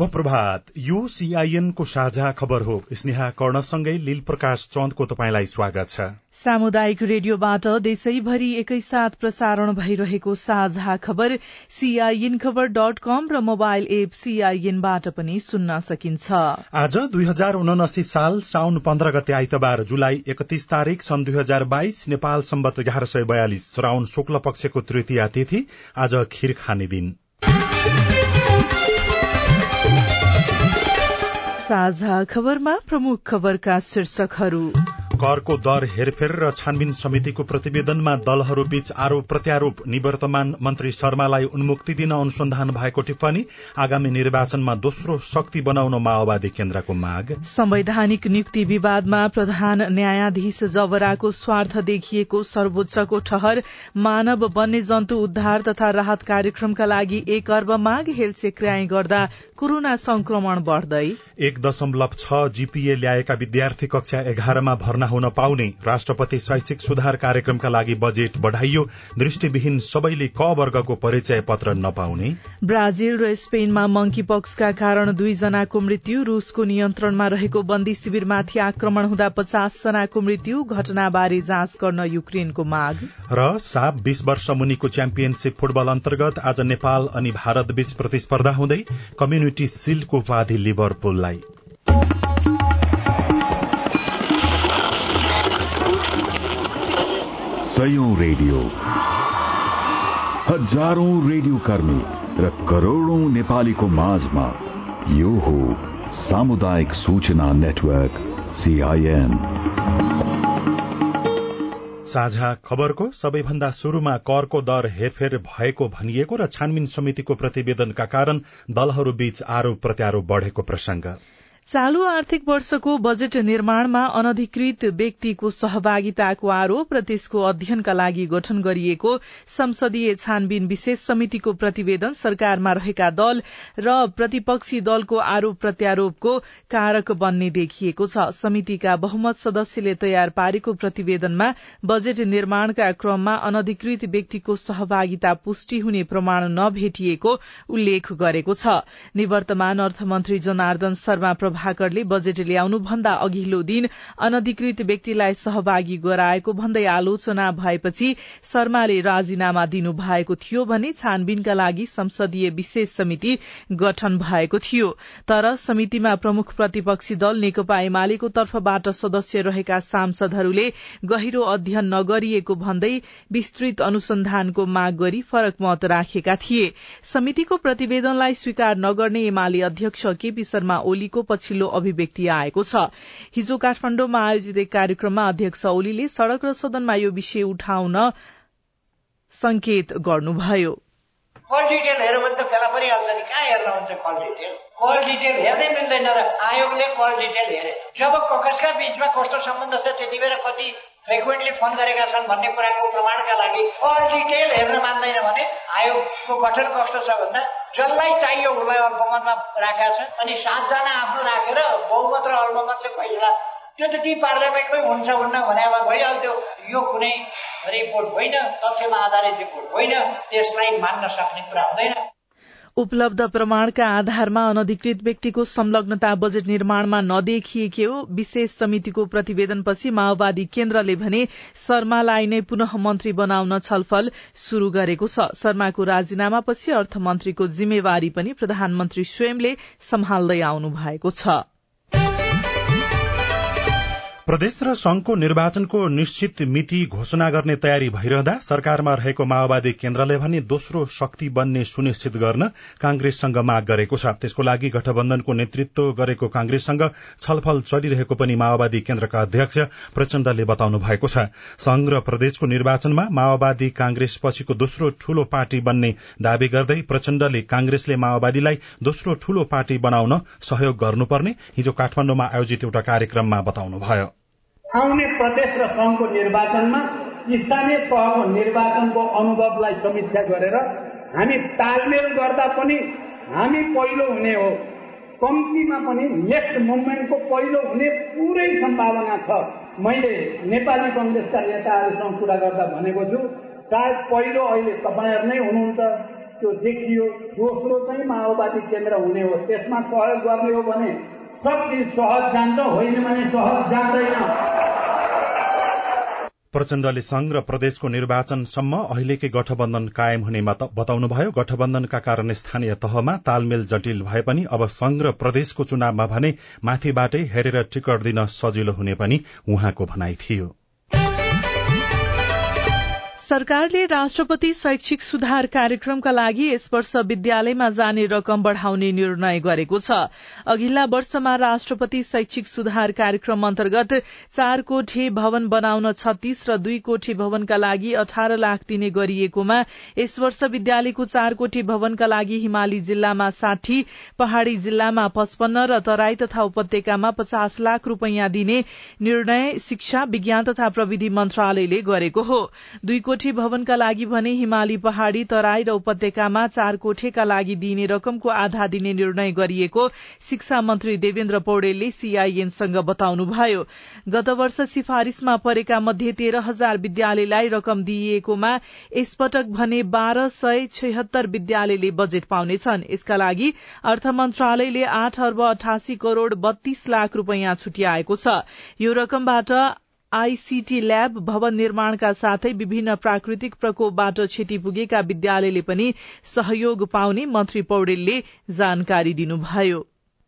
शुभ प्रभात यो सीआईएनको साझा खबर हो। स्नेहा कर्णसँगै लील प्रकाश चन्दको तपाईँलाई स्वागत छ। सामुदायिक रेडियोबाट देशैभरि एकैसाथ प्रसारण भइरहेको साझा खबर सीआईएन खबर डट कम र मोबाइल एप सीआईएनबाट पनि सुन्न सकिन्छ। आज दुई हजार उनासी साल साउन पन्ध्र गते आइतबार जुलाई एकतीस तारीक सन् दुई हजार बाइस नेपाल सम्बत एघार सय बयालिस श्राउन शुक्ल पक्षको तृतीय तिथि आज खीर खाने दिन। साझा खबरमा प्रमुख खबरका शीर्षकहरू। करको दर हेरफेर र छानबिन समितिको प्रतिवेदनमा दलहरूबीच आरोप प्रत्यारोप निवर्तमान मन्त्री शर्मालाई उन्मुक्ति दिन अनुसन्धान भएको टिप्पणी आगामी निर्वाचनमा दोस्रो शक्ति बनाउन माओवादी केन्द्रको माग। संवैधानिक नियुक्ति विवादमा प्रधान न्यायाधीश जबराको स्वार्थ देखिएको सर्वोच्चको ठहर मानव वन्यजन्तु उद्धार तथा राहत कार्यक्रमका लागि एक अर्ब माग हेलचेक्र्याई गर्दा कोरोना संक्रमण बढ़दै एक दशमलव छ जीपीए ल्याएका विद्यार्थी कक्षा एघारमा भर्ना हुन पाउने राष्ट्रपति शैक्षिक सुधार कार्यक्रमका लागि बजेट बढ़ाइयो। दृष्टिविहीन सबैले क वर्गको परिचय पत्र नपाउने। ब्राजिल र स्पेनमा मंकी पक्सका कारण दुईजनाको मृत्यु रूसको नियन्त्रणमा रहेको बन्दी शिविरमाथि आक्रमण हुँदा पचास जनाको मृत्यु घटनाबारे जाँच गर्न युक्रेनको माग। र साप बीस वर्ष मुनिको च्याम्पियनशीप फुटबल अन्तर्गत आज नेपाल अनि भारत बीच प्रतिस्पर्धा हुँदै कम्युनिटी सिल्डको उपाधि लिभरपुललाई सयौं रेडियो। हजारौं रेडियो कर्मी र करोड़ौं नेपालीको माझमा यो हो सामुदायिक सूचना नेटवर्क सीआईएन साझा खबरको सबैभन्दा शुरूमा करको दर हेरफेर भएको भनिएको र छानबिन समितिको प्रतिवेदनका कारण दलहरूबीच आरोप प्रत्यारोप बढ़ेको प्रसंग चालू आर्थिक वर्षको बजेट निर्माणमा अनधिकृत व्यक्तिको सहभागिताको आरोप र त्यसको अध्ययनका लागि गठन गरिएको संसदीय छानबिन विशेष समितिको प्रतिवेदन सरकारमा रहेका दल र प्रतिपक्षी दलको आरोप प्रत्यारोपको कारक बन्ने देखिएको छ। समितिका बहुमत सदस्यले तयार पारेको प्रतिवेदनमा बजेट निर्माणका क्रममा अनधिकृत व्यक्तिको सहभागिता पुष्टि हुने प्रमाण नभेटिएको उल्लेख गरेको छ। निवर्तमान अर्थमन्त्री जनार्दन शर्मा प्रभाकरले बजेट ल्याउनु भन्दा अघिल्लो दिन अनधिकृत व्यक्तिलाई सहभागी गराएको भन्दै आलोचना भएपछि शर्माले राजीनामा दिनु भएको थियो भने छानबिनका लागि संसदीय विशेष समिति गठन भएको थियो। तर समितिमा प्रमुख प्रतिपक्षी दल नेकपा एमालेको तर्फबाट सदस्य रहेका सांसदहरूले गहिरो अध्ययन नगरिएको भन्दै विस्तृत अनुसन्धानको माग गरी फरक मत राखेका थिए। समितिको प्रतिवेदनलाई स्वीकार नगर्ने एमाले अध्यक्ष केपी शर्मा ओलीको पछिल्लो अभिव्यक्ति आएको छ। हिजो काठमाण्डुमा आयोजित एक कार्यक्रममा अध्यक्ष ओलीले सड़क र सदनमा यो विषय उठाउन संकेत गर्नुभयो। कल डिटेल हेऱ्यो भने त फेला परिहाल्छ नि। कहाँ हेर्न हुन्छ कल डिटेल कल डिटेल हेर्नै मिल्दैन र आयोगले कल डिटेल हेरे। जब कसका बीचमा कस्तो सम्बन्ध छ त्यति बेला कति फ्रिक्वेन्टली फोन गरेका छन् भन्ने कुराको प्रमाणका लागि कल डिटेल हेर्न मान्दैन भने आयोगको गठन कस्तो छ भन्दा जसलाई चाहियो उसलाई अल्पमतमा राखेका छ अनि सातजना आफ्नो राखेर बहुमत र अल्पमत चाहिँ पहिला त्यो त ती पार्लियामेन्टमै हुन्छ हुन्न भने भइहाल्थ्यो। यो कुनै रिपोर्ट होइन तथ्यमा आधारित रिपोर्ट होइन। त्यसलाई मान्न सक्ने कुरा हुँदैन। उपलब्ध प्रमाणका आधारमा अनधिकृत व्यक्तिको संलग्नता बजेट निर्माणमा नदेखिएको विशेष समितिको प्रतिवेदनपछि माओवादी केन्द्रले भने शर्मालाई नै पुनः मन्त्री बनाउन छलफल शुरू गरेको छ। शर्माको राजीनामापछि अर्थमन्त्रीको जिम्मेवारी पनि प्रधानमन्त्री स्वयंले सम्हाल्दै आउनु भएको छ। प्रदेश र संघको निर्वाचनको निश्चित मिति घोषणा गर्ने तयारी भइरहँदा सरकारमा रहेको माओवादी केन्द्रले भने दोस्रो शक्ति बन्ने सुनिश्चित गर्न कांग्रेससँग माग गरेको छ। त्यसको लागि गठबन्धनको नेतृत्व गरेको कांग्रेससँग छलफल चलिरहेको पनि माओवादी केन्द्रका अध्यक्ष प्रचण्डले बताउनु भएको छ। संघ र प्रदेशको निर्वाचनमा माओवादी कांग्रेस पछिको दोस्रो ठूलो पार्टी बन्ने दावी गर्दै प्रचण्डले कांग्रेसले माओवादीलाई दोस्रो ठूलो पार्टी बनाउन सहयोग गर्नुपर्ने। हिजो काठमाण्डुमा आयोजित एउटा कार्यक्रममा बताउनुभयो। आउने प्रदेश र संघको निर्वाचनमा स्थानीय तहको निर्वाचनको अनुभवलाई समीक्षा गरेर हामी तालमेल गर्दा पनि हामी पहिलो हुने हो। कम्तीमा पनि लेफ्ट मुभमेन्टको पहिलो हुने पुरै सम्भावना छ। मैले नेपाली कङ्ग्रेसका नेताहरूसँग कुरा गर्दा भनेको छु सायद पहिलो अहिले तपाईँहरू नै हुनुहुन्छ। त्यो देखियो दोस्रो चाहिँ माओवादी केन्द्र हुने हो। त्यसमा सहयोग गर्ने हो भने सब चिज सहज जान्छ होइन भने सहज जाँदैन प्रचण्डले संघ र प्रदेशको निर्वाचनसम्म अहिलेकै गठबन्धन कायम हुने बताउनुभयो। गठबन्धनका कारण स्थानीय तहमा तालमेल जटिल भए पनि अब संघ र प्रदेशको चुनावमा भने माथिबाटै हेरेर टिकट दिन सजिलो हुने पनि उहाँको भनाई थियो। सरकारले राष्ट्रपति शैक्षिक सुधार कार्यक्रमका लागि यस वर्ष विद्यालयमा जाने रकम बढ़ाउने निर्णय गरेको छ। अघिल्ला वर्षमा राष्ट्रपति शैक्षिक सुधार कार्यक्रम अन्तर्गत चार कोठे भवन बनाउन छत्तीस र दुई कोठे भवनका लागि अठार लाख दिने गरिएकोमा यस वर्ष विद्यालयको चार कोठे भवनका लागि हिमाली जिल्लामा साठी पहाड़ी जिल्लामा पचपन्न र तराई तथा उपत्यकामा पचास लाख रूपियाँ दिने निर्णय शिक्षा विज्ञान तथा प्रविधि मन्त्रालयले गरेको हो। दुई कोठी भवनका लागि भने हिमाली पहाड़ी तराई र उपत्यकामा चार कोठेका लागि दिइने रकमको आधा दिने निर्णय गरिएको शिक्षा मन्त्री देवेन्द्र पौडेलले सीआईएनसँग बताउनुभयो। गत वर्ष सिफारिशमा परेका मध्ये तेह्र हजार विद्यालयलाई रकम दिइएकोमा यसपटक भने बाह्र सय छयत्तर विद्यालयले बजेट पाउनेछन्। यसका लागि अर्थ मन्त्रालयले आठ अर्ब अठासी करोड़ बत्तीस लाख रूपियाँ छुट्याएको छ। यो रकमबाट आईसीटी ल्याब भवन निर्माणका साथै विभिन्न प्राकृतिक प्रकोपबाट क्षति पुगेका विद्यालयले पनि सहयोग पाउने मन्त्री पौडेलले जानकारी दिनुभयो।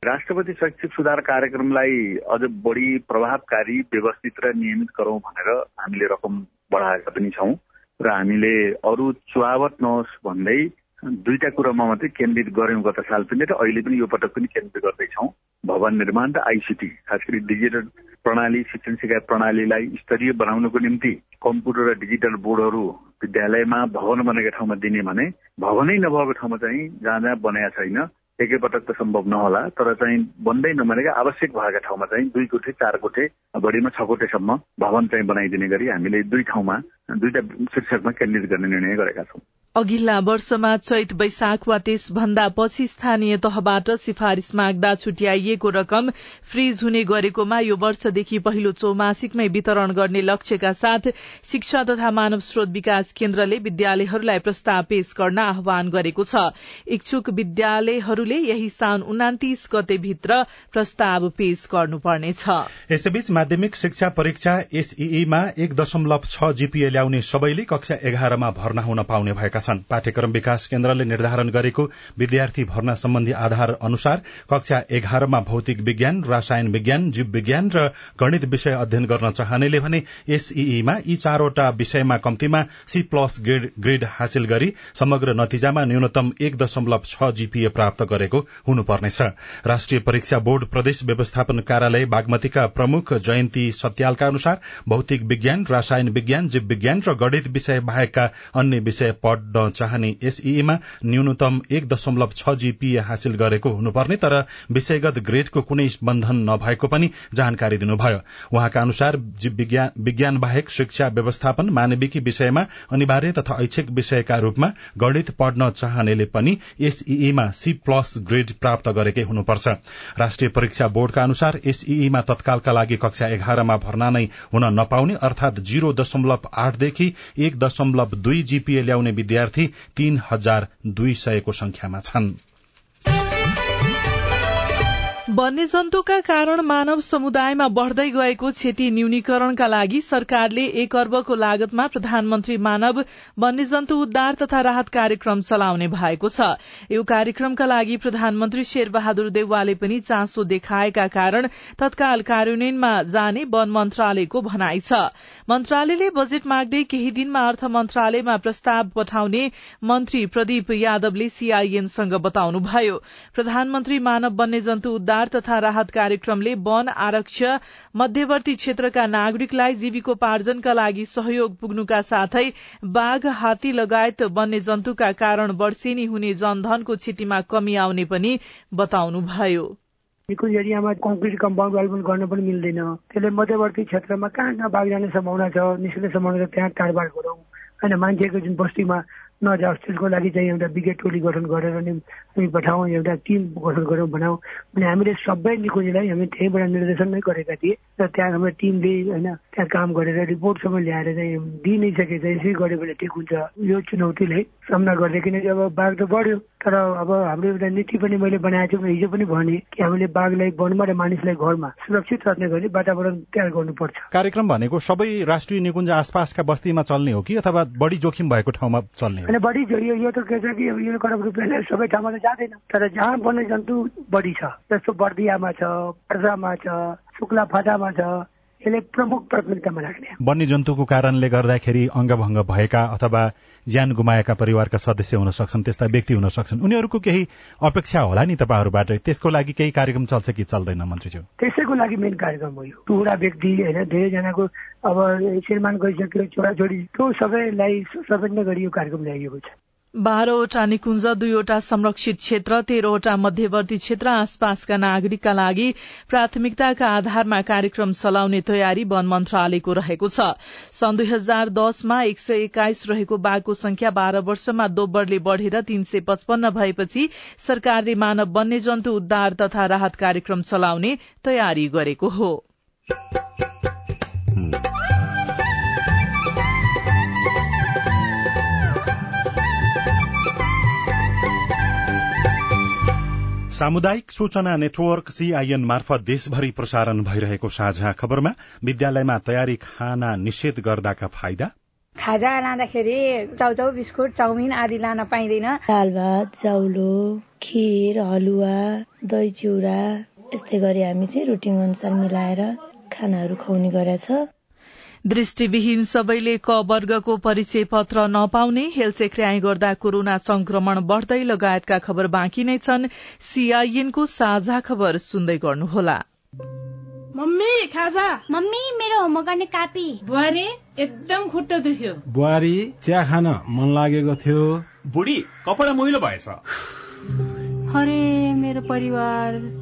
राष्ट्रपति शैक्षिक सुधार कार्यक्रमलाई अझ बढ़ी प्रभावकारी व्यवस्थित र नियमित गरौं भनेर हामीले रकम बढाएका पनि छौं। र हामीले अरू चुहावट नहोस् भन्दै दुईटा कुरामा मात्रै केन्द्रित गर्यौं गत साल पनि र अहिले पनि यो पटक पनि केन्द्रित गर्दैछौँ। भवन निर्माण र आइसिटी खास गरी डिजिटल प्रणाली शिक्षण सिकाइ प्रणालीलाई स्तरीय बनाउनको निम्ति कम्प्युटर र डिजिटल बोर्डहरू विद्यालयमा भवन बनेका ठाउँमा दिने भने भवनै नभएको ठाउँमा चाहिँ जहाँ जहाँ बनाएको छैन एकैपटक त सम्भव नहोला तर चाहिँ बन्दै नबनेका आवश्यक भएका ठाउँमा चाहिँ दुई कोठे चार कोठे बढीमा छ कोठेसम्म भवन चाहिँ बनाइदिने गरी हामीले दुई ठाउँमा दुईटा शीर्षकमा केन्द्रित गर्ने निर्णय गरेका छौँ। अघिल्ला वर्षमा चैत वैशाख वा त्यसभन्दा पछि स्थानीय तहबाट सिफारिश माग्दा छुट्याइएको रकम फ्रीज हुने गरेकोमा यो वर्षदेखि पहिलो चौमासिकमै वितरण गर्ने लक्ष्यका साथ शिक्षा तथा मानव स्रोत विकास केन्द्रले विद्यालयहरूलाई प्रस्ताव पेश गर्न आह्वान गरेको छ। इच्छुक विद्यालयहरूले यही साउन उनातिस गतेभित्र प्रस्ताव पेश गर्नुपर्नेछ। यसैबीच माध्यमिक शिक्षा परीक्षा एसईईमा एक दशमलव छ जीपीए ल्याउने सबैले कक्षा एघारमा भर्ना हुन पाउने भएका छन्। पाठ्यक्रम विकास केन्द्रले निर्धारण गरेको विद्यार्थी भर्ना सम्बन्धी आधार अनुसार कक्षा एघारमा भौतिक विज्ञान रसायन विज्ञान जीव विज्ञान र गणित विषय अध्ययन गर्न चाहनेले भने एसईईमा यी चारवटा विषयमा कम्तीमा सी प्लस ग्रेड हासिल गरी समग्र नतिजामा न्यूनतम एक दशमलव छ जीपीए प्राप्त गरेको हुनुपर्नेछ। राष्ट्रिय परीक्षा बोर्ड प्रदेश व्यवस्थापन कार्यालय बागमतीका प्रमुख जयन्ती सत्यालका अनुसार भौतिक विज्ञान रसायन विज्ञान जीव विज्ञान र गणित विषय बाहेकका अन्य विषय पढ पढ्न चाहने एसईमा न्यूनतम एक दशमलव छ जीपीए हासिल गरेको हुनुपर्ने तर विषयगत ग्रेडको कुनै बन्धन नभएको पनि जानकारी दिनुभयो। उहाँका अनुसार विज्ञान बाहेक शिक्षा व्यवस्थापन मानविकी विषयमा अनिवार्य तथा ऐच्छिक विषयका रूपमा गणित पढ्न चाहनेले पनि एसईमा सी प्लस ग्रेड प्राप्त गरेकै हुनुपर्छ। राष्ट्रिय परीक्षा बोर्डका अनुसार एसईमा तत्कालका लागि कक्षा एघारमा भर्ना नै हुन नपाउने अर्थात जीरो दशमलव आठदेखि एक दशमलव दुई जीपीए ल्याउने विद्यार्थी विद्यार्थी तीन हजार दुई सयको संख्यामा छन्। वन्यजन्तुका कारण मानव समुदायमा बढ़दै गएको क्षति न्यूनीकरणका लागि सरकारले एक अर्बको लागतमा प्रधानमन्त्री मानव वन्यजन्तु उद्धार तथा राहत कार्यक्रम चलाउने भएको छ। यो कार्यक्रमका लागि प्रधानमन्त्री शेरबहादुर देउवाले पनि चासो देखाएका कारण तत्काल कार्यान्वयनमा जाने वन मन्त्रालयको भनाइ छ। मन्त्रालयले बजेट माग्दै केही दिनमा अर्थ मन्त्रालयमा प्रस्ताव पठाउने मन्त्री प्रदीप यादवले सीआईएनसँग बताउनुभयो। प्रधानमन्त्री मानव वन्यजन्तु उद्धार तथा राहत कार्यक्रमले वन आरक्ष मध्यवर्ती क्षेत्रका नागरिकलाई जीविकोपार्जनका लागि सहयोग पुग्नुका साथै बाघ हात्ती लगायत वन्यजन्तुका कारण वर्षेनी हुने जनधनको क्षतिमा कमी आउने पनि बताउनुभयो। निकुञ्ज एरियामा कङ्क्रिट कम्पाउन्ड वाल गर्न पनि मिल्दैन त्यसले मध्यवर्ती क्षेत्रमा कहाँ कहाँ बाघ जाने सम्भावना छ निस्कने सम्भावना छ त्यहाँ कारोबार गरौँ। होइन मान्छेको जुन बस्तीमा नजाओस् त्यसको लागि चाहिँ एउटा ब्रिगेड टोली गठन गरेर नि हामी पठाउँ एउटा टिम गठन गरौँ बनाऊ। अनि हामीले सबै निकुञ्जलाई हामी त्यहीँबाट निर्देशन नै गरेका थिए र त्यहाँ हाम्रो टिमले होइन त्यहाँ काम गरेर रिपोर्टसम्म ल्याएर चाहिँ दिइ नै सके चाहिँ यसै गऱ्यो भने ठिक हुन्छ। यो चुनौतीलाई सामना गर्दै किनकि अब बाघ त बढ्यो तर अब हाम्रो एउटा नीति पनि मैले बनाएको छु हिजो पनि भने कि हामीले बाघलाई वनमा र मानिसलाई घरमा सुरक्षित राख्ने गरी वातावरण तयार गर्नुपर्छ। कार्यक्रम भनेको सबै राष्ट्रिय निकुञ्ज आसपासका बस्तीमा चल्ने हो कि अथवा बढी जोखिम भएको ठाउँमा चल्ने हो? बढी यो यो त के छ कि यो कडक रुपियाँले सबै ठाउँमा त जाँदैन तर जहाँ वन्य जन्तु बढी छ जस्तो बर्दियामा छ पर्सामा छ शुक्ला फाटामा छ यसले प्रमुख प्राथमिकतामा राख्ने वन्यजन्तुको कारणले गर्दाखेरि अङ्गभङ्ग भएका अथवा ज्यान गुमाएका परिवारका सदस्य हुन सक्छन् त्यस्ता व्यक्ति हुन सक्छन्। उनीहरूको केही अपेक्षा होला नि तपाईँहरूबाट? त्यसको लागि केही कार्यक्रम चल्छ कि चल्दैन मन्त्रीज्यू? त्यसैको लागि मेन कार्यक्रम हो यो। टुरा व्यक्ति होइन धेरैजनाको अब श्रीमान गइसक्यो छोराछोरी त्यो सबैलाई समेट्ने गरी यो कार्यक्रम ल्याइएको छ। बाह्रवटा निकुञ्ज दुईवटा संरक्षित क्षेत्र तेह्रवटा मध्यवर्ती क्षेत्र आसपासका नागरिकका लागि प्राथमिकताका आधारमा कार्यक्रम चलाउने तयारी वन मन्त्रालयको रहेको छ। सन् दुई हजार दसमा एक सय एक्काइस रहेको बाघको संख्या बाह्र वर्षमा दोब्बरले बढ़ेर तीन सय पचपन्न भएपछि सरकारले मानव वन्यजन्तु उद्धार तथा राहत कार्यक्रम चलाउने तयारी गरेको हो। सामुदायिक सूचना नेटवर्क सीआईएन मार्फत देशभरि प्रसारण भइरहेको साझा खबरमा विद्यालयमा तयारी खाना निषेध गर्दाका फाइदा? खाजा लाँदाखेरि चाउचाउ बिस्कुट चाउमिन आदि लान पाइँदैन। दाल भात चाउलो खिर हलुवा दही चिउरा यस्तै गरी हामी चाहिँ रुटिन अनुसार मिलाएर खानाहरू खुवाउने गरेछ। दृष्टिविहीन सबैले क वर्गको परिचय पत्र नपाउने हेलसेक्र्याई गर्दा कोरोना संक्रमण बढ़दै लगायतका खबर बाँकी नै छन्। सीआईएनको साझा खबर सुन्दै गर्नुहोला। मम्मी खाजा। मम्मी मेरो होमवर्क गर्ने कापी। बुहारी एकदम खुट्टा दुख्यो। बुहारी चिया खान मन लागेको थियो। बुढी कपडा मैलो भएछ। अरे मेरो परिवार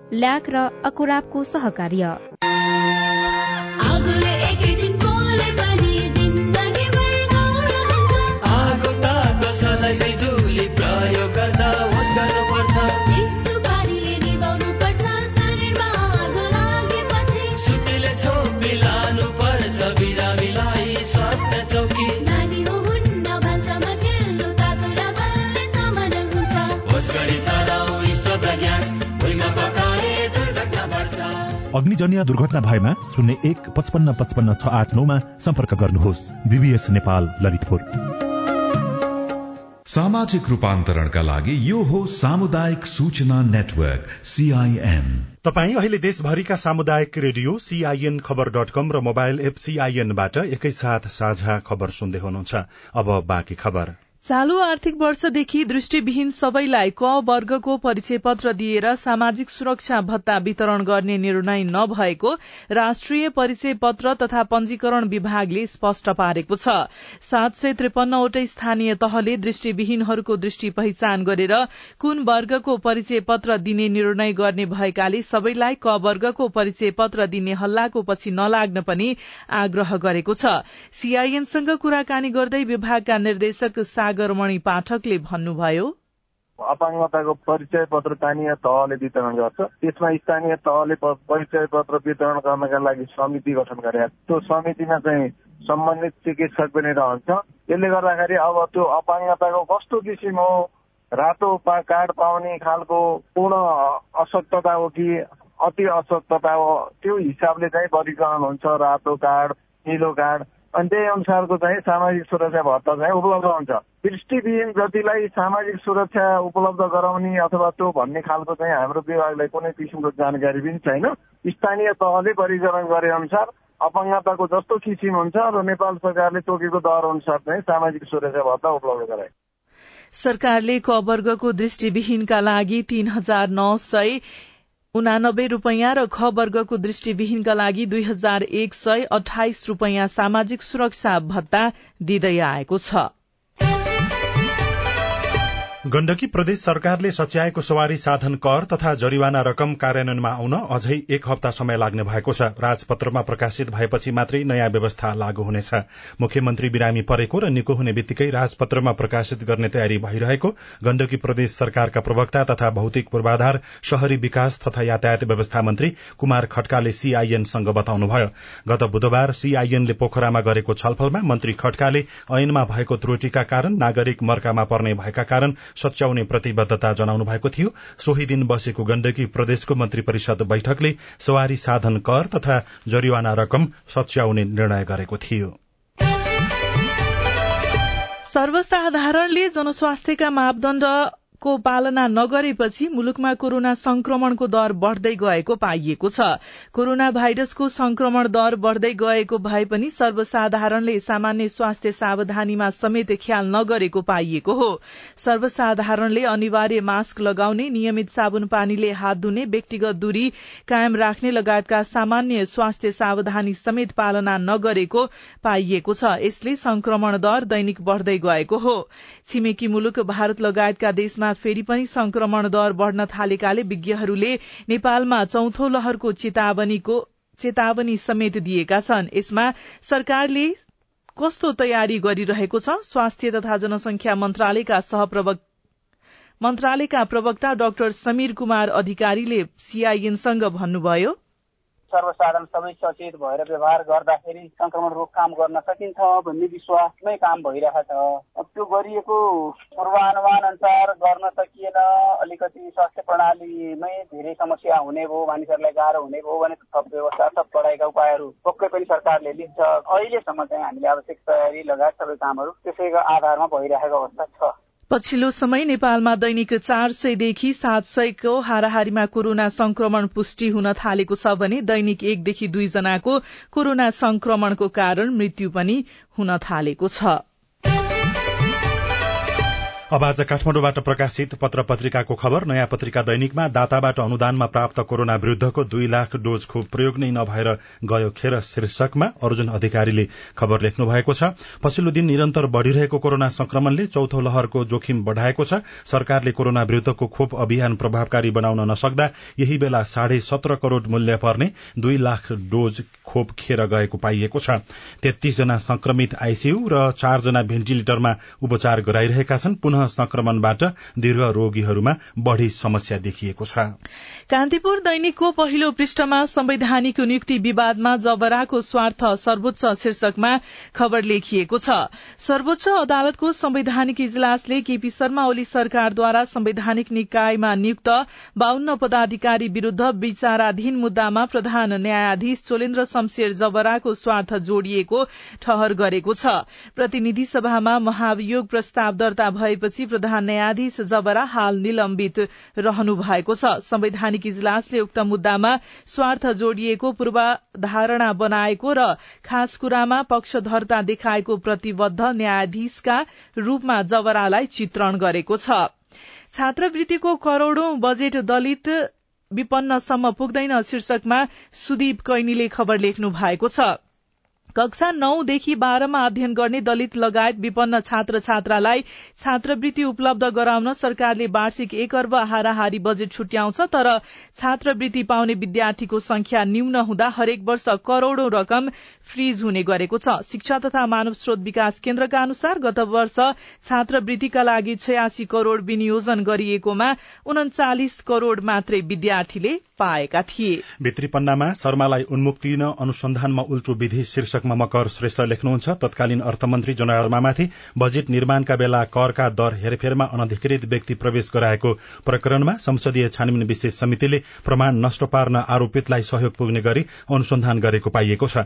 ल्याक र अकुराबको सहकार्य। अग्निजन्य दुर्घटना भएमा शून्य एक पचपन्न पचपन्न छ आठ नौमा सम्पर्क गर्नुहोस्। बीबीएस नेपाल ललितपुर। सामाजिक रूपान्तरणका लागि यो हो सामुदायिक सूचना नेटवर्क सीआईएन तपाई अहिले देशभरिका सामुदायिक radio CIN Khabar dot com र मोबाइल एप सीआईएनबाट एकैसाथ साझा खबर सुन्दै हुनुहुन्छ। अब बाँकी खबर। चालू आर्थिक वर्षदेखि दृष्टिविहीन सबैलाई क वर्गको परिचय पत्र दिएर सामाजिक सुरक्षा भत्ता वितरण गर्ने निर्णय नभएको राष्ट्रिय परिचय पत्र तथा पंजीकरण विभागले स्पष्ट पारेको छ। सात सय त्रिपन्नवटै स्थानीय तहले दृष्टिविहीनहरूको दृष्टि पहिचान गरेर कुन वर्गको परिचय पत्र दिने निर्णय गर्ने भएकाले सबैलाई क वर्गको परिचय पत्र दिने हल्लाको पछि नलाग्न पनि आग्रह गरेको छ। सीआईएनसँग कुराकानी गर्दै विभागका निर्देशक सागरमणि पाठकले भन्नुभयो। अपाङ्गताको परिचय पत्र स्थानीय तहले वितरण गर्छ। त्यसमा स्थानीय तहले परिचय पत्र वितरण गर्नका लागि समिति गठन गरेका त्यो समितिमा चाहिँ सम्बन्धित चिकित्सक पनि रहन्छ। त्यसले गर्दाखेरि अब त्यो अपाङ्गताको कस्तो किसिम हो? रातो कार्ड पाउने खालको पूर्ण अशक्तता हो कि अति अशक्तता हो? त्यो हिसाबले चाहिँ वर्गीकरण हुन्छ। रातो कार्ड निलो कार्ड अनि त्यही अनुसारको चाहिँ सामाजिक सुरक्षा भत्ता चाहिँ उपलब्ध हुन्छ। दृष्टिविहीन जतिलाई सामाजिक सुरक्षा उपलब्ध गराउने अथवा त्यो भन्ने खालको चाहिँ हाम्रो विभागलाई कुनै किसिमको जानकारी पनि छैन। स्थानीय तहले वर्गीकरण गरे अनुसार अपाङ्गताको जस्तो किसिम हुन्छ र नेपाल सरकारले तोकेको दर अनुसार चाहिँ सामाजिक सुरक्षा भत्ता उपलब्ध गराए। सरकारले क वर्गको दृष्टिविहीनका लागि तीन हजार नौ सय उनानब्बे रूपियाँ र ख वर्गको दृष्टिविहीनका लागि दुई हजार एक सय अठाइस रूपियाँ सामाजिक सुरक्षा भत्ता दिँदै आएको छ। गण्डकी प्रदेश सरकारले सच्याएको सवारी साधन कर तथा जरिवाना रकम कार्यान्वयनमा आउन अझै एक हप्ता समय लाग्ने भएको छ। राजपत्रमा प्रकाशित भएपछि मात्रै नयाँ व्यवस्था लागू हुनेछ। मुख्यमन्त्री बिरामी परेको र निको हुने बित्तिकै राजपत्रमा प्रकाशित गर्ने तयारी भइरहेको गण्डकी प्रदेश सरकारका प्रवक्ता तथा भौतिक पूर्वाधार शहरी विकास तथा यातायात व्यवस्था मन्त्री कुमार खड्काले सीआईएनसँग बताउनुभयो। गत बुधबार सीआईएनले पोखरामा गरेको छलफलमा मन्त्री खड्काले ऐनमा भएको त्रुटिका कारण नागरिक मर्कामा पर्ने भएका कारण सच्याउने प्रतिबद्धता जनाउनु भएको थियो। सोही दिन बसेको गण्डकी प्रदेशको मन्त्री परिषद बैठकले सवारी साधन कर तथा जरिवाना रकम सच्याउने निर्णय गरेको थियो। सर्वसाधारणले जनस्वास्थ्यका मापदण्ड को पालना नगरेपछि मुलुकमा कोरोना संक्रमणको दर बढ़दै गएको पाइएको छ। कोरोना भाइरसको संक्रमण दर बढ़दै गएको भए पनि सर्वसाधारणले सामान्य स्वास्थ्य सावधानीमा समेत ख्याल नगरेको पाइएको हो। सर्वसाधारणले अनिवार्य मास्क लगाउने नियमित साबुन पानीले हात धुने व्यक्तिगत दूरी कायम राख्ने लगायतका सामान्य स्वास्थ्य सावधानी समेत पालना नगरेको पाइएको छ। यसले संक्रमण दर दैनिक बढ़दै गएको हो। छिमेकी मुलुक भारत लगायतका देशमा फेरि पनि संक्रमण दर बढ़न थालेकाले विज्ञहरूले नेपालमा चौथो लहरको चेतावनी समेत दिएका छन्। यसमा सरकारले कस्तो तयारी गरिरहेको छ? स्वास्थ्य तथा जनसंख्या मन्त्रालयका मन्त्रालयका प्रवक्ता डाक्टर समीर कुमार अधिकारीले सीआईएनसँग भन्नुभयो। सर्वसाधारण सबै सचेत भएर व्यवहार गर्दाखेरि संक्रमण रोकथाम गर्न सकिन्छ भन्ने विश्वासमै काम भइरहेको छ त्यो गरिएको पूर्वानुमान अनुसार गर्न सकिएन। अलिकति स्वास्थ्य प्रणालीमै धेरै समस्या हुने भयो मानिसहरूलाई गाह्रो हुने भयो भने थप व्यवस्था थप पढाइका उपायहरू पक्कै पनि सरकारले लिन्छ। अहिलेसम्म चाहिँ हामीले आवश्यक तयारी लगायत सबै कामहरू त्यसैको आधारमा भइरहेको अवस्था छ। पछिल्लो समय नेपालमा दैनिक चार सयदेखि सात सयको हाराहारीमा कोरोना संक्रमण पुष्टि हुन थालेको छ भने दैनिक एकदेखि दुईजनाको कोरोना संक्रमणको कारण मृत्यु पनि हुन थालेको छ। अब आज काठमाडौँबाट प्रकाशित पत्र पत्रिकाको खबर। नयाँ पत्रिका दैनिकमा दाताबाट अनुदानमा प्राप्त कोरोना विरूद्धको दुई लाख डोज खोप प्रयोग नै नभएर गयो खेर शीर्षकमा अर्जुन अधिकारीले खबर लेख्नु भएको छ। पछिल्लो दिन निरन्तर बढ़िरहेको कोरोना संक्रमणले चौथो लहरको जोखिम बढ़ाएको छ। सरकारले कोरोना विरूद्धको खोप अभियान प्रभावकारी बनाउन नसक्दा यही बेला साढे सत्र करोड़ मूल्य पर्ने दुई लाख डोज खोप खेर गएको पाइएको छ। तेत्तीसजना संक्रमित आईसीयू र चारजना भेन्टिलेटरमा उपचार गराइरहेका छन्। पुनः संक्रमणबाट दीर्घ रोगीहरूमा बढ़ी समस्या देखिएको छ। कान्तिपुर दैनिकको पहिलो पृष्ठमा संवैधानिक नियुक्ति विवादमा जबराको स्वार्थ सर्वोच्च शीर्षकमा खबर लेखिएको छ। सर्वोच्च अदालतको संवैधानिक इजलासले केपी शर्मा ओली सरकारद्वारा संवैधानिक निकायमा नियुक्त बाहन्न पदाधिकारी विरूद्ध विचाराधीन मुद्दामा प्रधान न्यायाधीश चोलेन्द्र शमशेर जबराको स्वार्थ जोडिएको ठहर गरेको छ। प्रतिनिधि सभामा महाभियोग प्रस्ताव दर्ता भएपछि भएपछि प्रधान न्यायाधीश जबरा हाल निलम्बित रहनु भएको छ। संवैधानिक इजलासले उक्त मुद्दामा स्वार्थ जोडिएको पूर्वधारणा बनाएको र खास कुरामा पक्षधरता देखाएको प्रतिबद्ध न्यायाधीशका रूपमा जबरालाई चित्रण गरेको छ। छात्रवृत्तिको करोड़ौं बजेट दलित विपन्नसम्म पुग्दैन शीर्षकमा सुदीप कैनीले खबर लेख्नु भएको छ। कक्षा नौदेखि बाह्रमा अध्ययन गर्ने दलित लगायत विपन्न छात्र छात्रालाई छात्रवृत्ति उपलब्ध गराउन सरकारले वार्षिक एक अर्ब हाराहारी बजेट छुट्याउँछ तर छात्रवृत्ति पाउने विद्यार्थीको संख्या न्यून हुँदा हरेक वर्ष करोड़ौं रकम फ्रीज हुने गरेको छ। शिक्षा तथा मानव स्रोत विकास केन्द्रका अनुसार गत वर्ष छात्रवृत्तिका लागि छयासी करोड़ विनियोजन गरिएकोमा उन्चालिस करोड़ मात्रै विद्यार्थीले पाएका थिए। भित्री पन्नामा शर्मालाई उन्मुक्ति दिन अनुसन्धानमा उल्टो विधि शीर्षकमा मकर श्रेष्ठ लेख्नुहुन्छ। तत्कालीन अर्थमन्त्री जनरल माथि बजेट निर्माणका बेला करका दर हेरफेरमा अनधिकृत व्यक्ति प्रवेश गराएको प्रकरणमा संसदीय छानबिन विशेष समितिले प्रमाण नष्ट पार्न आरोपितलाई सहयोग पुग्ने गरी अनुसन्धान गरेको पाइएको छ।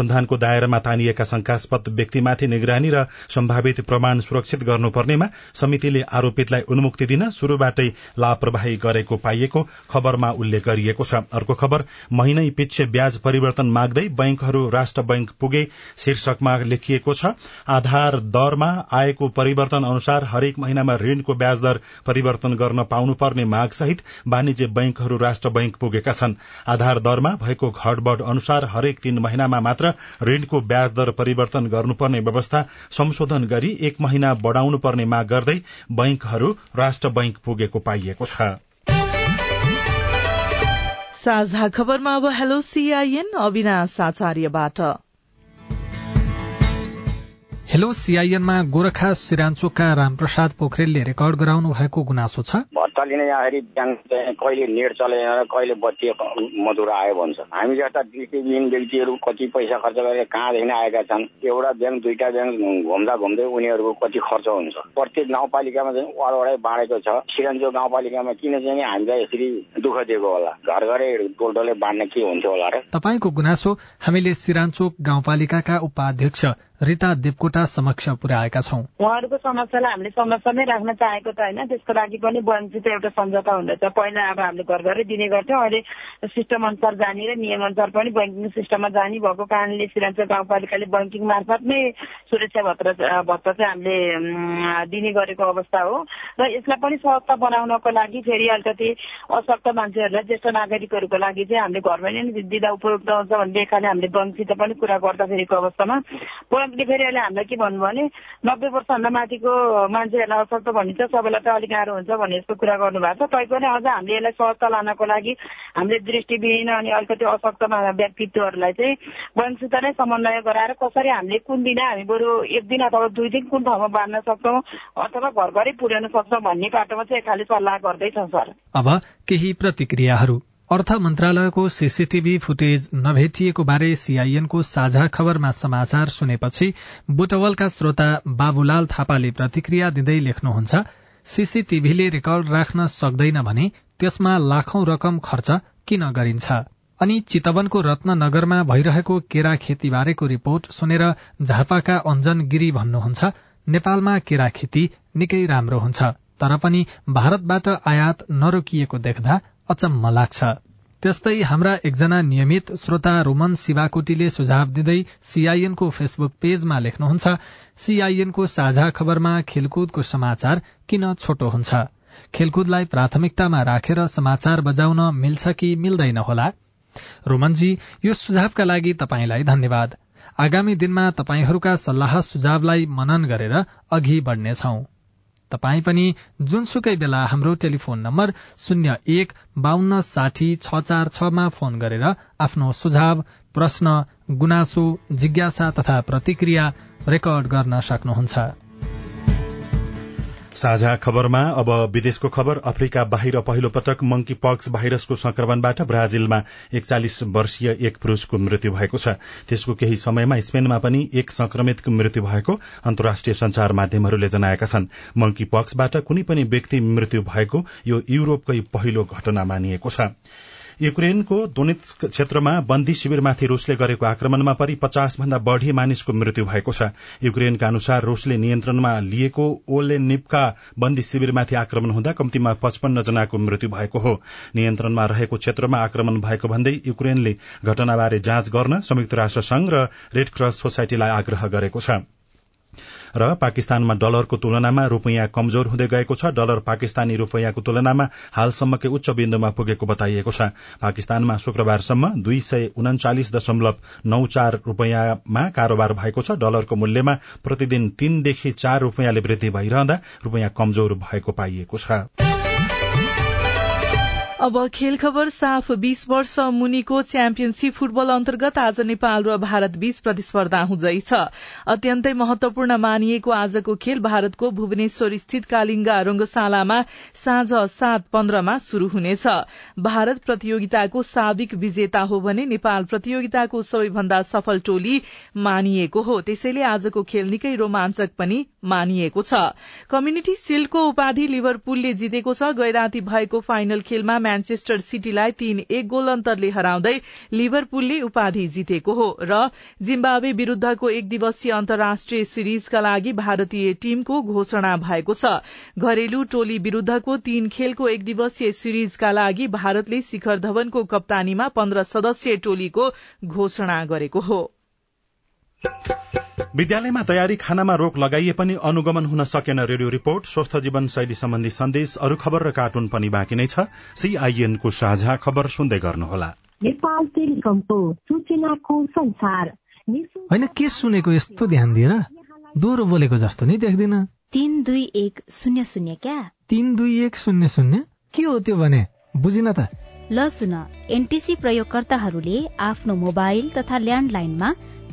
अनुसन्धानको दायरामा तानिएका शंकास्पद व्यक्तिमाथि निगरानी र सम्भावित प्रमाण सुरक्षित गर्नुपर्नेमा समितिले आरोपितलाई उन्मुक्ति दिन शुरूबाटै लापरवाही गरेको पाइएको खबरमा उल्लेख गरिएको छ। अर्को खबर महिनै पिच्छे ब्याज परिवर्तन माग्दै बैंकहरू राष्ट्र बैंक पुगे शीर्षकमा लेखिएको छ आधार दरमा आएको परिवर्तन अनुसार हरेक महिनामा ऋणको ब्याज दर परिवर्तन गर्न पाउनुपर्ने माग सहित वाणिज्य बैंकहरू राष्ट्र बैंक पुगेका छन्। आधार दरमा भएको घटबढ़ अनुसार हरेक तीन महिनामा मात्र ऋणको ब्याज दर परिवर्तन गर्नुपर्ने व्यवस्था संशोधन गरी एक महिना बढ़ाउनु पर्ने माग गर्दै बैंकहरू राष्ट्र बैंक पुगेको पाइएको छ। साझा खबरमा अब हेलो सीआईएन अविनाश आचार्यबाट हेलो सीआईएनमा गोरखा सिराञ्चोकका रामप्रसाद पोखरेलले रेकर्ड गराउनु भएको गुनासो छ। भत्ता लिने यहाँ ब्याङ्क चाहिँ कहिले नेट चलेन कहिले बत्ती मधुरो आयो भन्छ हामी जस्ता दृष्टिविहीन व्यक्तिहरू कति पैसा खर्च गरेर कहाँदेखि आएका छन् एउटा ब्याङ्क दुईटा ब्याङ्क घुम्दा घुम्दै उनीहरूको कति खर्च हुन्छ। प्रत्येक गाउँपालिकामा चाहिँ वडवडै बाँडेको छ। सिराञ्चोक गाउँपालिकामा किन चाहिँ हामीलाई यसरी दुःख दिएको होला? घर घरै टोलटोले बाँड्ने के हुन्थ्यो होला र? तपाईँको गुनासो हामीले सिराञ्चोक गाउँपालिकाका उपाध्यक्ष रिता देवकोटा समक्ष पुर्याएका छौं। उहाँहरूको समस्यालाई हामीले समस्यामै राख्न चाहेको त होइन। त्यसको लागि पनि वञ्चित एउटा सम्झौता हुँदैछ। पहिला अब हामीले घर घरै दिने गर्थ्यौँ अहिले सिस्टम अनुसार जाने र नियम अनुसार पनि ब्याङ्किङ सिस्टममा जाने भएको कारणले सिराञ्चोक गाउँपालिकाले ब्याङ्किङ मार्फत नै सुरक्षा भत्ता भत्ता चाहिँ हामीले दिने गरेको अवस्था हो। र यसलाई पनि सशक्त बनाउनको लागि फेरि अलिकति अशक्त मान्छेहरूलाई ज्येष्ठ नागरिकहरूको लागि चाहिँ हामीले घरमा नै दिँदा उपयुक्त हुन्छ भन्ने लेखाले हामीले ब्याङ्कसित पनि कुरा गर्दाखेरिको अवस्थामा। ब्याङ्कले फेरि अहिले हामीलाई के भन्नु भने नब्बे वर्षभन्दा माथिको मान्छेहरूलाई अशक्त भनिन्छ सबैलाई त अलिक गाह्रो हुन्छ भन्ने यस्तो कुरा गर्नुभएको छ। तैपनि अझ हामीले यसलाई सहजता लानको लागि हामीले दृष्टिविहीन अनि अलिकति अशक्त व्यक्तित्वहरूलाई चाहिँ ब्याङ्कसित नै समन्वय गराएर कसरी हामीले कुन दिन हामी बरु एक दिन अथवा दुई दिन कुन ठाउँमा बाँड्न सक्छौँ अथवा घर घरै पुर्याउन सक्छौँ भन्ने बाटोमा चाहिँ खालि सल्लाह गर्दैछौँ सर। अब केही प्रतिक्रियाहरू। अर्थ मन्त्रालयको सीसीटीभी फुटेज नभेटिएको बारे सीआईएनको साझा खबरमा समाचार सुनेपछि बुटवलका श्रोता बाबुलाल थापाले प्रतिक्रिया दिँदै लेख्नुहुन्छ सीसीटीभीले रेकर्ड राख्न सक्दैन भने त्यसमा लाखौं रकम खर्च किन गरिन्छ? अनि चितवनको रत्ननगरमा भइरहेको केरा खेतीबारेको रिपोर्ट सुनेर झापाका अञ्जन गिरी भन्नुहुन्छ नेपालमा केरा खेती निकै राम्रो हुन्छ तर पनि भारतबाट आयात नरोकिएको देख्दा अचम्म लाग्छ। त्यस्तै हाम्रा एकजना नियमित श्रोता रोमन शिवाकोटीले सुझाव दिँदै सीआईएनको फेसबुक पेजमा लेख्नुहुन्छ सीआईएनको साझा खबरमा खेलकुदको समाचार किन छोटो हुन्छ? खेलकुदलाई प्राथमिकतामा राखेर समाचार बजाउन मिल्छ कि मिल्दैन होला? रोमनजी यो सुझावका लागि तपाईँलाई धन्यवाद। आगामी दिनमा तपाईँहरूका सल्लाह सुझावलाई मनन गरेर अघि बढ्नेछौं। तपाई पनि जुनसुकै बेला हाम्रो टेलिफोन नम्बर शून्य एक बान्न साठी छ चार छमा फोन गरेर आफ्नो सुझाव प्रश्न गुनासो जिज्ञासा तथा प्रतिक्रिया रेकर्ड गर्न सक्नुहुन्छ। साझा खबरमा अब विदेशको खबर अफ्रिका बाहिर पहिलो पटक मंकी पक्स भाइरसको संक्रमणबाट ब्राजिलमा एकचालिस वर्षीय एक पुरूषको मृत्यु भएको छ। त्यसको केही समयमा स्पेनमा पनि एक संक्रमितको मृत्यु भएको अन्तर्राष्ट्रिय संचार माध्यमहरूले जनाएका छन्। मंकी पक्सबाट कुनै पनि व्यक्ति मृत्यु भएको यो युरोपकै पहिलो घटना मानिएको छ। युक्रेनको दोनेत्स्क क्षेत्रमा बन्दी शिविरमाथि रूसले गरेको आक्रमणमा परि पचास भन्दा बढ़ी मानिसको मृत्यु भएको छ। युक्रेनका अनुसार रूसले नियन्त्रणमा लिएको ओलेनिप्का बन्दी शिविरमाथि आक्रमण हुँदा कम्तीमा पचपन्न जनाको मृत्यु भएको हो। नियन्त्रणमा रहेको क्षेत्रमा आक्रमण भएको भन्दै युक्रेनले घटनाबारे जाँच गर्न संयुक्त राष्ट्र संघ र रेड क्रस सोसाइटीलाई आग्रह गरेको छ। र पाकिस्तानमा डलरको तुलनामा रूपियाँ कमजोर हुँदै गएको छ। डलर पाकिस्तानी रूपियाँको तुलनामा हालसम्मकै उच्च बिन्दुमा पुगेको बताइएको छ। पाकिस्तानमा शुक्रबारसम्म दुई सय उन्चालिस दशमलव नौ चार रूपियाँमा कारोबार भएको छ। डलरको मूल्यमा प्रतिदिन तीनदेखि चार रूपियाँले वृद्धि भइरहँदा रूपियाँ कमजोर भएको पाइएको छ। अब खेल खबर साफ। बीस वर्ष मुनिको च्याम्पियनशीप फुटबल अन्तर्गत आज नेपाल र भारत बीच प्रतिस्पर्धा हुँदैछ। अत्यन्तै महत्वपूर्ण मानिएको आजको खेल भारतको भुवनेश्वर स्थित कालिङ्गा रंगशालामा साँझ सात पन्ध्रमा शुरू हुनेछ। भारत प्रतियोगिताको साविक विजेता हो भने नेपाल प्रतियोगिताको सबैभन्दा सफल टोली मानिएको हो। त्यसैले आजको खेल निकै रोमाञ्चक पनि मानिएको छ। कम्युनिटी शिल्डको उपाधि लिभरपुलले जितेको छ। गैराती भएको फाइनल खेलमा म्यान्चेस्टर सिटीलाई तीन एक गोल अन्तरले हराउँदै लिभरपुलले उपाधि जितेको हो र जिम्बावे विरूद्धको एक दिवसीय अन्तर्राष्ट्रिय सिरिजका लागि भारतीय टीमको घोषणा भएको छ। घरेलु टोली विरूद्धको तीन खेलको एक दिवसीय सिरिजका लागि भारतले शिखर धवनको कप्तानीमा पन्ध्र सदस्यीय टोलीको घोषणा गरेको हो। विद्यालयमा तयारी खानामा रोक लगाइए पनि अनुगमन हुन सकेन रेडियो रिपोर्ट। स्वस्थ जीवन शैली सम्बन्धी सन्देश अरू खबर र कार्टुन पनि बाँकी नै छ। सीआईएनको साझा खबर सुन्दै गर्नुहोला। होइन के सुनेको यस्तो ध्यान दिएर दोहोरो बोलेको जस्तो नै देख्दिन। तीन दुई एक शून्य शून्य क्या? तीन दुई एक शून्य शून्य? के हो त्यो भने? बुझिन त। ल सुन एनटिसी प्रयोगकर्ताहरूले आफ्नो मोबाइल तथा ल्यान्डलाइनमा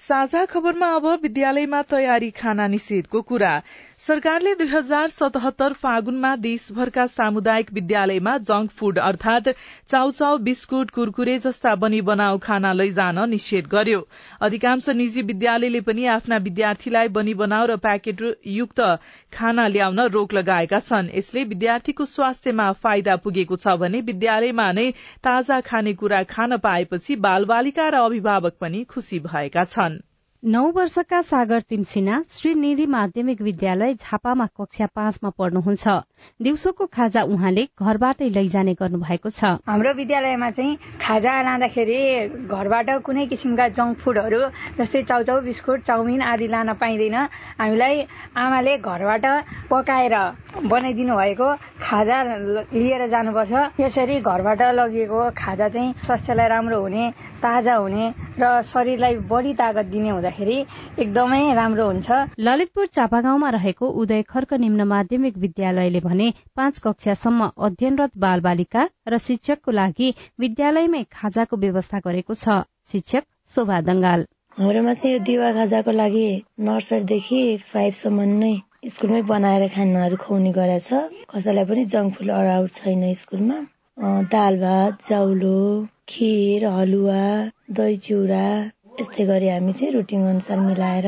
साझा खबरमा अब विद्यालयमा तयारी खाना निषेधको कुरा। सरकारले दुई हजार सतहत्तर फागुनमा देशभरका सामुदायिक विद्यालयमा जंक फूड अर्थात चाउचाउ बिस्कुट कुरकुरे जस्ता बनी बनाउ खाना लैजान निषेध गर्यो। अधिकांश निजी विद्यालयले पनि आफ्ना विद्यार्थीलाई बनी बनाउ र प्याकेट युक्त खाना ल्याउन रोक लगाएका छन्। यसले विद्यार्थीको स्वास्थ्यमा फाइदा पुगेको छ भने विद्यालयमा नै ताजा खानेकुरा खान पाएपछि बाल बालिका र अभिभावक पनि खुशी भएका छन्। नौ वर्षका सागर तिमसिना श्री निधि माध्यमिक विद्यालय झापामा कक्षा पाँचमा पढ्नुहुन्छ। दिउँसोको खाजा उहाँले घरबाटै लैजाने गर्नु भएको छ। हाम्रो विद्यालयमा चाहिँ खाजा लाँदाखेरि घरबाट कुनै किसिमका जङ्क फुडहरू जस्तै चाउचाउ बिस्कुट चाउमिन आदि लान पाइँदैन। हामीलाई आमाले घरबाट पकाएर बनाइदिनु भएको खाजा लिएर जानुपर्छ। यसरी घरबाट लगिएको खाजा चाहिँ स्वास्थ्यलाई राम्रो हुने ताजा हुने र शरीरलाई बढी तागत दिने हुँदाखेरि एकदमै राम्रो हुन्छ। ललितपुर चापागाउँमा रहेको उदय खर्क निम्न माध्यमिक विद्यालयले भने पाँच कक्षासम्म अध्ययनरत बाल बालिका र शिक्षकको लागि विद्यालयमै खाजाको व्यवस्था गरेको छ। शिक्षक शोभा दंगाल हाम्रोमा चाहिँ यो दिवा खाजाको लागि नर्सरीदेखि फाइभसम्म नै स्कुलमै बनाएर खानाहरू खुवाउने गरेछ कसैलाई पनि जङ्क फुड अलाउड छैन स्कुलमा। दाल भात चाउलो। खिर हलुवा दही चिउरा यस्तै गरी हामी चाहिँ रुटिन अनुसार मिलाएर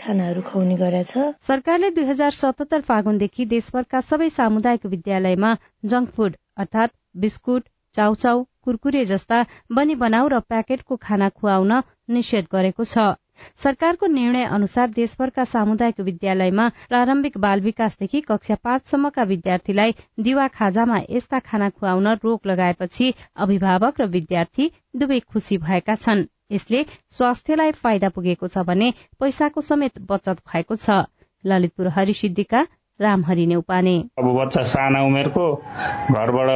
खानाहरू खुवाउने गरेछ सरकारले दुई हजार सतहत्तर फागुनदेखि देशभरका सबै सामुदायिक विद्यालयमा जङ्क फुड अर्थात बिस्कुट चाउचाउ कुरकुरे जस्ता बनी बनाउ र प्याकेटको खाना खुवाउन निषेध गरेको छ। सरकारको निर्णय अनुसार देशभरका सामुदायिक विद्यालयमा प्रारम्भिक बाल विकासदेखि कक्षा पाँचसम्मका विद्यार्थीलाई दिवा खाजामा यस्ता खाना खुवाउन रोक लगाएपछि अभिभावक र विद्यार्थी दुवै खुशी भएका छन्। यसले स्वास्थ्यलाई फाइदा पुगेको छ भने पैसाको समेत बचत भएको छ। ललितपुर हरिसिद्धिका रामहरि नेउपाने। अब बच्चा साना उमेरको घरबाट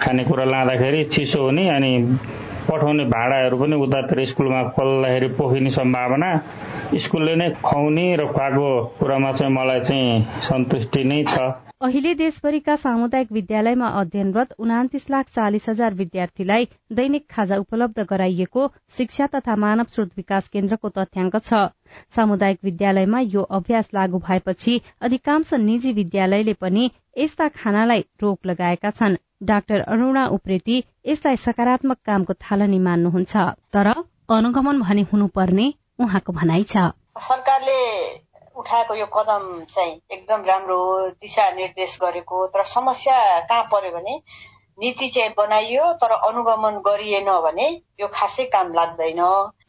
खानेकुरा लाँदाखेरि चिसो हुने अनि पठाउने भाडाहरू पनि उतातिर स्कुलमा खोल्दाखेरि पोखिने सम्भावना स्कुलले नै खुवाउने र खुवाएको कुरामा चाहिँ मलाई चाहिँ सन्तुष्टि नै छ। अहिले देशभरिका सामुदायिक विद्यालयमा अध्ययनरत उनातिस लाख चालिस हजार विद्यार्थीलाई दैनिक खाजा उपलब्ध गराइएको शिक्षा तथा मानव स्रोत विकास केन्द्रको तथ्याङ्क छ। सामुदायिक विद्यालयमा यो अभ्यास लागू भएपछि अधिकांश निजी विद्यालयले पनि यस्ता खानालाई रोक लगाएका छन्। डाक्टर अरूणा उप्रेती यसलाई सकारात्मक कामको थालनी मान्नुहुन्छ। तर अनुगमन भने हुनुपर्ने उहाँको भनाइ छ। सरकारले उठाएको यो कदम चाहिँ एकदम राम्रो हो दिशा निर्देश गरेको तर समस्या कहाँ पर्यो भने नीति चाहिँ बनाइयो तर अनुगमन गरिएन भने यो खासै काम लाग्दैन।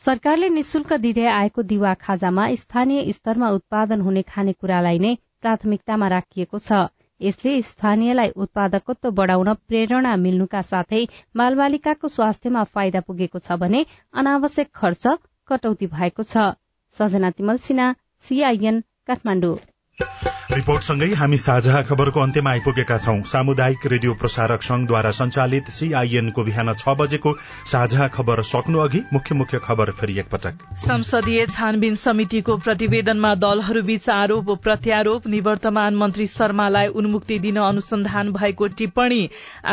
सरकारले निशुल्क दिँदै आएको दिवा खाजामा स्थानीय स्तरमा उत्पादन हुने खानेकुरालाई नै प्राथमिकतामा राखिएको छ। यसले स्थानीयलाई उत्पादकत्व बढाउन प्रेरणा मिल्नुका साथै बालबालिकाको स्वास्थ्यमा फाइदा पुगेको छ भने अनावश्यक खर्च कटौती भएको छ। सजना तिमल सिन्हा सीआईएन काठमाडौँ। रिपोर्टसँगै हामी साझा खबरको अन्त्यमा आइपुगेका छौं। सामुदायिक रेडियो प्रसारक संघद्वारा संचालित सीआईएनको बिहान छ बजेको साझा खबर सक्नु अघि मुख्य मुख्य खबर फेरि एकपटक। संसदीय छानबिन समितिको प्रतिवेदनमा दलहरूबीच आरोप प्रत्यारोप निवर्तमान मन्त्री शर्मालाई उन्मुक्ति दिन अनुसन्धान भएको टिप्पणी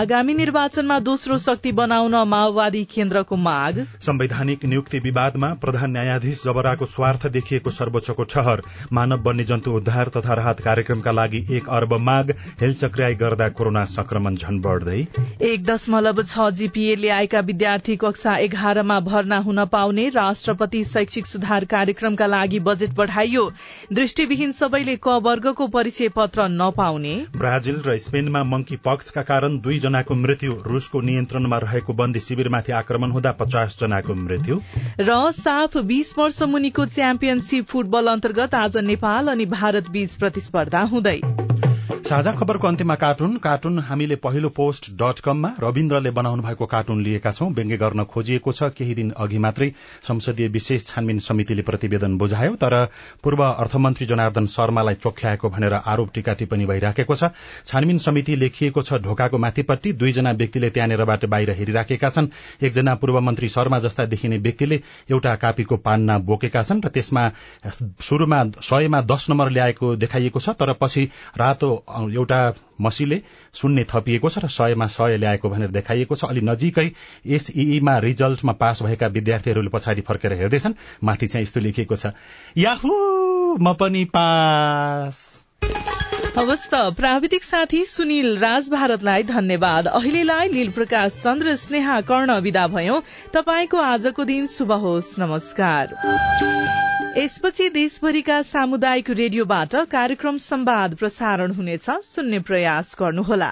आगामी निर्वाचनमा दोस्रो शक्ति बनाउन माओवादी केन्द्रको माग। संवैधानिक नियुक्ति विवादमा प्रधान न्यायाधीश जबराको स्वार्थ देखिएको सर्वोच्चको ठहर मानव वन्यजन्तु उद्धार तथा राहत कार्यक्रमका लागि एक अर्ब माग। हेलचक्र्याई गर्दा कोरोना संक्रमण झन बढ़दै। एक दशमलव छ जीपीएले आएका विद्यार्थी कक्षा एघारमा भर्ना हुन पाउने राष्ट्रपति शैक्षिक सुधार कार्यक्रमका लागि बजेट बढ़ाइयो। दृष्टिविहीन सबैले क वर्गको परिचय पत्र नपाउने। ब्राजिल र स्पेनमा मंकी पक्सका कारण दुईजनाको मृत्यु। रूसको नियन्त्रणमा रहेको बन्दी शिविरमाथि आक्रमण हुँदा पचास जनाको मृत्यु। र साफ बीस वर्ष मुनिको च्याम्पियनशीप फुटबल अन्तर्गत आज नेपाल अनि भारत बीच प्रतिस्पर्धा हुँदै साझा खबरको अन्त्यमा कार्टुन कार्टुन हामीले पहिलो पोस्ट डट कममा रविन्द्रले बनाउनु भएको कार्टुन लिएका छौं। व्यङ्ग्य गर्न खोजिएको छ। केही दिन अघि मात्रै संसदीय विशेष छानबिन समितिले प्रतिवेदन बुझायो तर पूर्व अर्थमन्त्री जनार्दन शर्मालाई चोख्याएको भनेर आरोप टीका टिप्पणी भइराखेको छ। छानबिन समिति लेखिएको छ ढोकाको माथिपट्टि। दुईजना व्यक्तिले त्यहाँनिरबाट बाहिर हेरिराखेका छन्। एकजना पूर्व मन्त्री शर्मा जस्ता देखिने व्यक्तिले एउटा कापीको पान्ना बोकेका छन् र त्यसमा शुरूमा सयमा दश नम्बर ल्याएको देखाइएको छ। तर पछि रातो एउटा मसीले शून्य थपिएको छ र सयमा सय ल्याएको भनेर देखाइएको छ। अलि नजिकै एसईमा रिजल्टमा पास भएका विद्यार्थीहरूले पछाडि फर्केर हेर्दैछन्। माथि चाहिँ यस्तो लेखिएको छ याहु म पनि पास। हवस् त प्राविधिक साथी सुनिल राज भारतलाई धन्यवाद। अहिलेलाई लील प्रकाश चन्द्र स्नेहा कर्ण विदा भयो। तपाईँको आजको दिन शुभ होस्। नमस्कार। यसपछि देशभरिका सामुदायिक रेडियोबाट कार्यक्रम संवाद प्रसारण हुनेछ। सुन्ने प्रयास गर्नुहोला।